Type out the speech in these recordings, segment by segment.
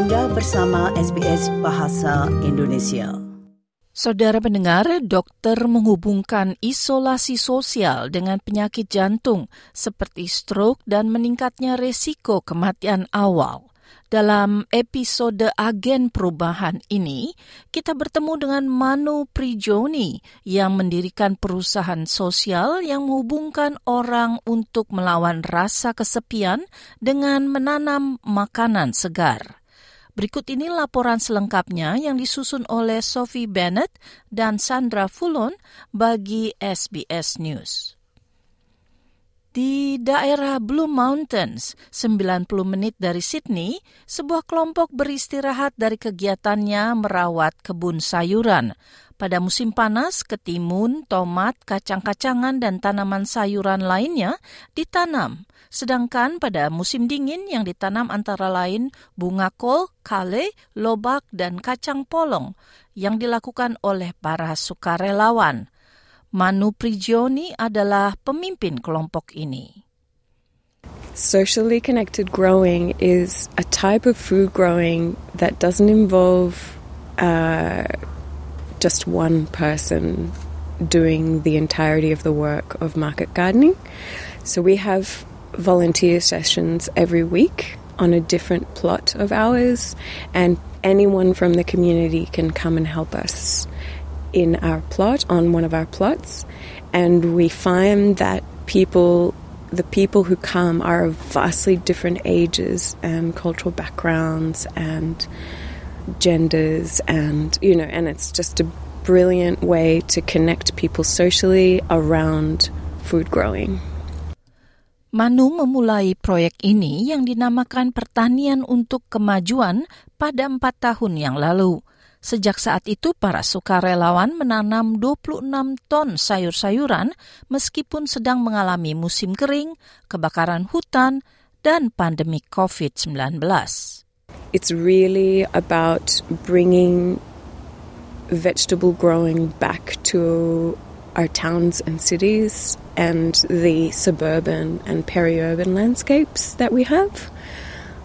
Anda bersama SBS Bahasa Indonesia. Saudara pendengar, dokter menghubungkan isolasi sosial dengan penyakit jantung seperti stroke dan meningkatnya resiko kematian awal. Dalam episode Agen Perubahan ini, kita bertemu dengan Manu Prigioni yang mendirikan perusahaan sosial yang menghubungkan orang untuk melawan rasa kesepian dengan menanam makanan segar. Berikut ini laporan selengkapnya yang disusun oleh Sophie Bennett dan Sandra Fulon bagi SBS News. Di daerah Blue Mountains, 90 menit dari Sydney, sebuah kelompok beristirahat dari kegiatannya merawat kebun sayuran. Pada musim panas, ketimun, tomat, kacang-kacangan, dan tanaman sayuran lainnya ditanam. Sedangkan pada musim dingin yang ditanam antara lain bunga kol, kale, lobak, dan kacang polong yang dilakukan oleh para sukarelawan. Manu Prigioni adalah pemimpin kelompok ini. Socially connected growing is a type of food growing that doesn't involve uh, just one person doing the entirety of the work of market gardening. So we have volunteer sessions every week on a different plot of ours, and anyone from the community can come and help us in our plot, on one of our plots, and we find that people, the people who come, are of vastly different ages and cultural backgrounds and genders, and you know, and it's just a brilliant way to connect people socially around food growing. Manu memulai proyek ini yang dinamakan Pertanian untuk Kemajuan pada empat tahun yang lalu. Sejak saat itu, para sukarelawan menanam 26 ton sayur-sayuran meskipun sedang mengalami musim kering, kebakaran hutan, dan pandemi COVID-19. It's really about bringing vegetable growing back to our towns and cities and the suburban and peri-urban landscapes that we have.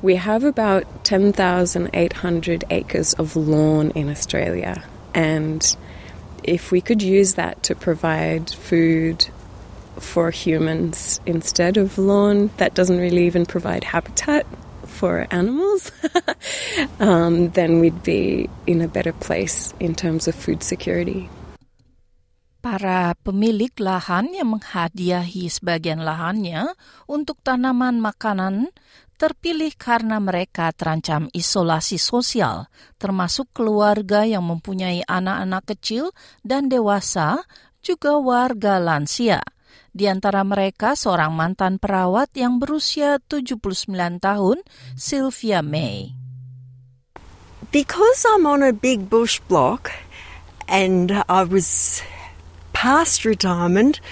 We have about 10,800 acres of lawn in Australia, and if we could use that to provide food for humans instead of lawn, that doesn't really even provide habitat for animals, um, then we'd be in a better place in terms of food security. Para pemilik lahan yang menghadiahi sebagian lahannya untuk tanaman makanan terpilih karena mereka terancam isolasi sosial, termasuk keluarga yang mempunyai anak-anak kecil dan dewasa, juga warga lansia. Di antara mereka seorang mantan perawat yang berusia 79 tahun, Sylvia May. Because I'm on a big bush block and I was past retirement,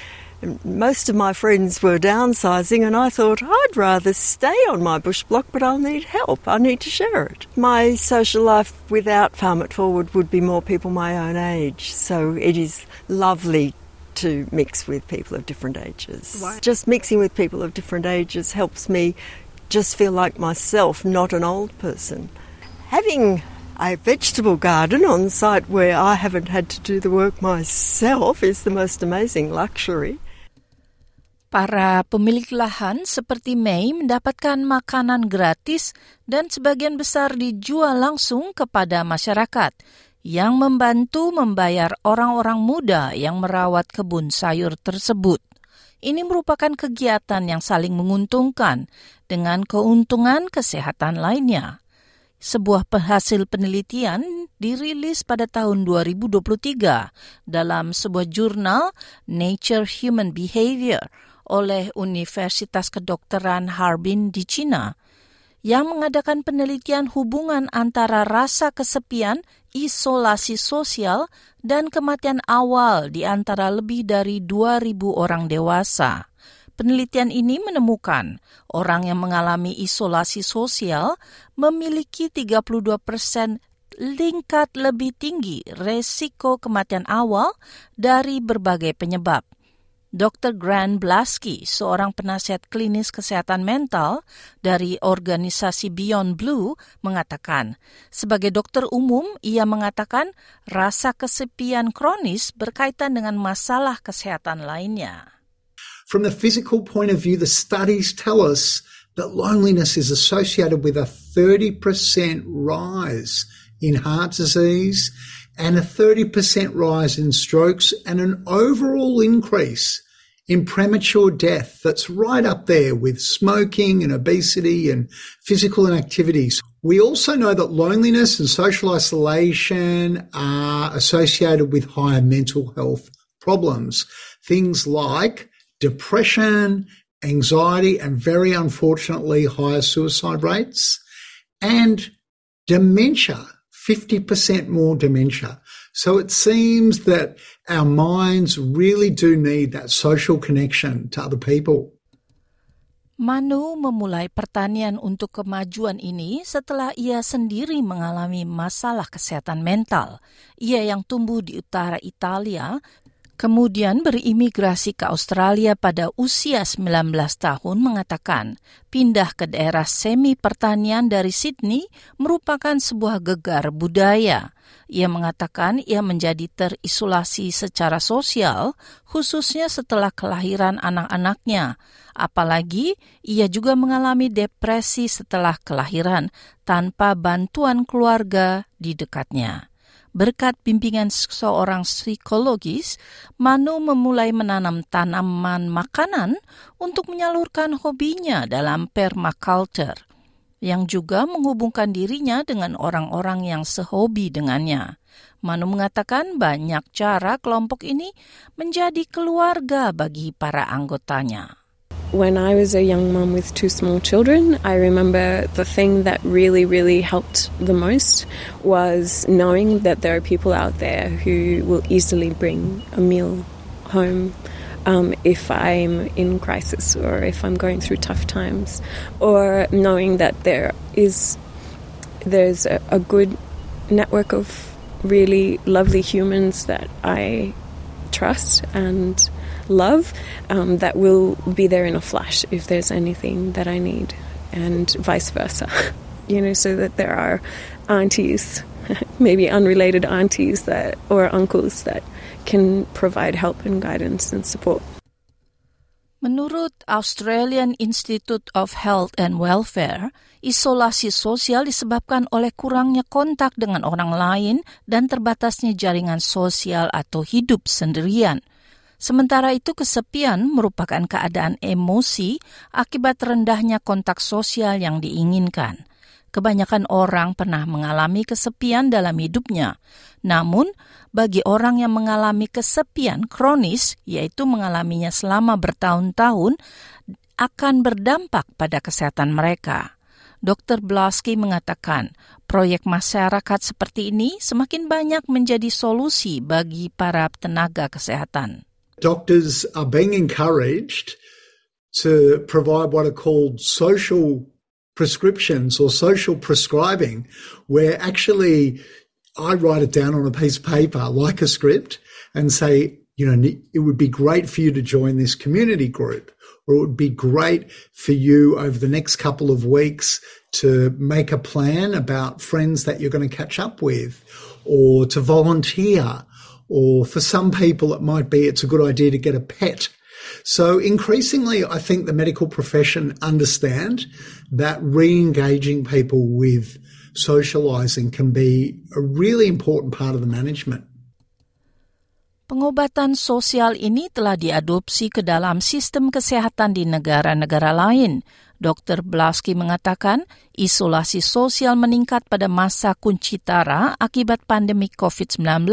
most of my friends were downsizing, and I thought I'd rather stay on my bush block, but I'll need help. I need to share it. My social life without Farm It Forward would be more people my own age, so it is lovely to mix with people of different ages. Why? Just mixing with people of different ages helps me just feel like myself, not an old person. Having a vegetable garden on site where I haven't had to do the work myself is the most amazing luxury. Para pemilik lahan seperti May mendapatkan makanan gratis dan sebagian besar dijual langsung kepada masyarakat yang membantu membayar orang-orang muda yang merawat kebun sayur tersebut. Ini merupakan kegiatan yang saling menguntungkan dengan keuntungan kesehatan lainnya. Sebuah penghasil penelitian dirilis pada tahun 2023 dalam sebuah jurnal Nature Human Behavior oleh Universitas Kedokteran Harbin di China yang mengadakan penelitian hubungan antara rasa kesepian, isolasi sosial, dan kematian awal di antara lebih dari 2.000 orang dewasa. Penelitian ini menemukan orang yang mengalami isolasi sosial memiliki 32 persen lingkat lebih tinggi resiko kematian awal dari berbagai penyebab Dr. Grant Blasky, seorang penasihat klinis kesehatan mental dari organisasi Beyond Blue, mengatakan, sebagai dokter umum, ia mengatakan rasa kesepian kronis berkaitan dengan masalah kesehatan lainnya. From the physical point of view, the studies tell us that loneliness is associated with a 30% rise in heart disease and a 30% rise in strokes and an overall increase in premature death that's right up there with smoking and obesity and physical inactivities. We also know that loneliness and social isolation are associated with higher mental health problems. Things like depression, anxiety, and very unfortunately higher suicide rates and dementia 50% more dementia. So it seems that our minds really do need that social connection to other people. Manu memulai pertanian untuk kemajuan ini setelah ia sendiri mengalami masalah kesehatan mental. Ia yang tumbuh di utara Italia kemudian berimigrasi ke Australia pada usia 19 tahun mengatakan pindah ke daerah semi pertanian dari Sydney merupakan sebuah gegar budaya. Ia mengatakan ia menjadi terisolasi secara sosial khususnya setelah kelahiran anak-anaknya. Apalagi ia juga mengalami depresi setelah kelahiran tanpa bantuan keluarga di dekatnya. Berkat bimbingan seorang psikologis, Manu memulai menanam tanaman makanan untuk menyalurkan hobinya dalam permaculture, yang juga menghubungkan dirinya dengan orang-orang yang sehobi dengannya. Manu mengatakan banyak cara kelompok ini menjadi keluarga bagi para anggotanya. When I was a young mum with two small children, I remember the thing that really, really helped the most was knowing that there are people out there who will easily bring a meal home um, if I'm in crisis or if I'm going through tough times, or knowing that there is there's a, a good network of really lovely humans that I trust and love um, that will be there in a flash if there's anything that I need, and vice versa. you know, so that there are aunties, maybe unrelated aunties that or uncles that can provide help and guidance and support. Menurut Australian Institute of Health and Welfare, isolasi sosial disebabkan oleh kurangnya kontak dengan orang lain dan terbatasnya jaringan sosial atau hidup sendirian. Sementara itu kesepian merupakan keadaan emosi akibat rendahnya kontak sosial yang diinginkan. Kebanyakan orang pernah mengalami kesepian dalam hidupnya. Namun, bagi orang yang mengalami kesepian kronis, yaitu mengalaminya selama bertahun-tahun, akan berdampak pada kesehatan mereka. Dr. Blasky mengatakan, proyek masyarakat seperti ini semakin banyak menjadi solusi bagi para tenaga kesehatan. Doctors are being encouraged to provide what are called social prescriptions or social prescribing, where actually I write it down on a piece of paper like a script and say, you know, it would be great for you to join this community group, or it would be great for you over the next couple of weeks to make a plan about friends that you're going to catch up with, or to volunteer or for some people, it might be it's a good idea to get a pet. So increasingly, I think the medical profession understand that re-engaging people with socializing can be a really important part of the management. Pengobatan sosial ini telah diadopsi ke dalam sistem kesehatan di negara-negara lain, Dr. Blasky mengatakan isolasi sosial meningkat pada masa kunci tara akibat pandemi COVID-19.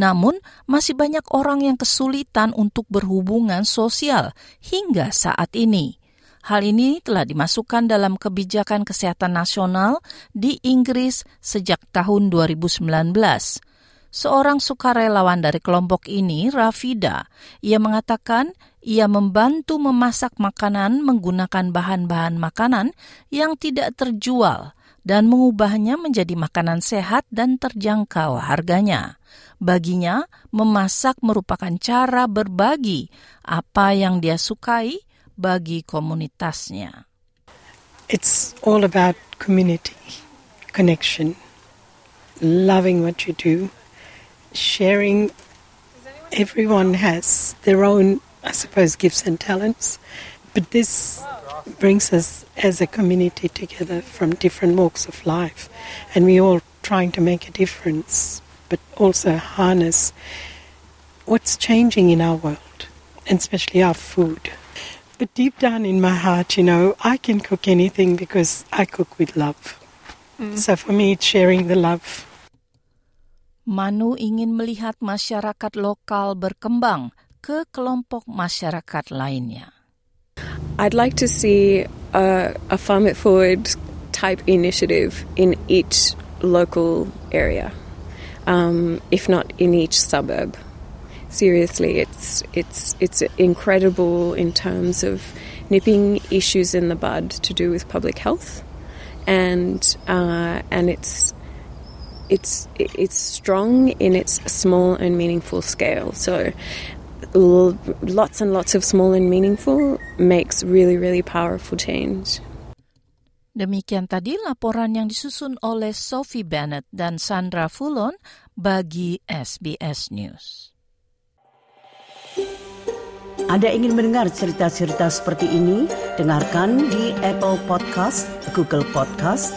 Namun, masih banyak orang yang kesulitan untuk berhubungan sosial hingga saat ini. Hal ini telah dimasukkan dalam kebijakan kesehatan nasional di Inggris sejak tahun 2019. Seorang sukarelawan dari kelompok ini, Rafida, ia mengatakan ia membantu memasak makanan menggunakan bahan-bahan makanan yang tidak terjual dan mengubahnya menjadi makanan sehat dan terjangkau harganya. Baginya, memasak merupakan cara berbagi apa yang dia sukai bagi komunitasnya. It's all about community, connection, loving what you do, sharing. Everyone has their own, I suppose, gifts and talents, but this brings us as a community together from different walks of life, and we all trying to make a difference, but also harness what's changing in our world, and especially our food. But deep down in my heart, you know, I can cook anything because I cook with love. Mm. So for me, it's sharing the love. Manu ingin melihat masyarakat lokal berkembang ke kelompok masyarakat lainnya. I'd like to see a, a Farm It Forward type initiative in each local area, um, if not in each suburb. Seriously, it's it's it's incredible in terms of nipping issues in the bud to do with public health, and uh, and it's it's it's strong in its small and meaningful scale. So lots and lots of small and meaningful makes really, really powerful change. Demikian tadi laporan yang disusun oleh Sophie Bennett dan Sandra Fulon bagi SBS News. Anda ingin mendengar cerita-cerita seperti ini? Dengarkan di Apple Podcast, Google Podcast,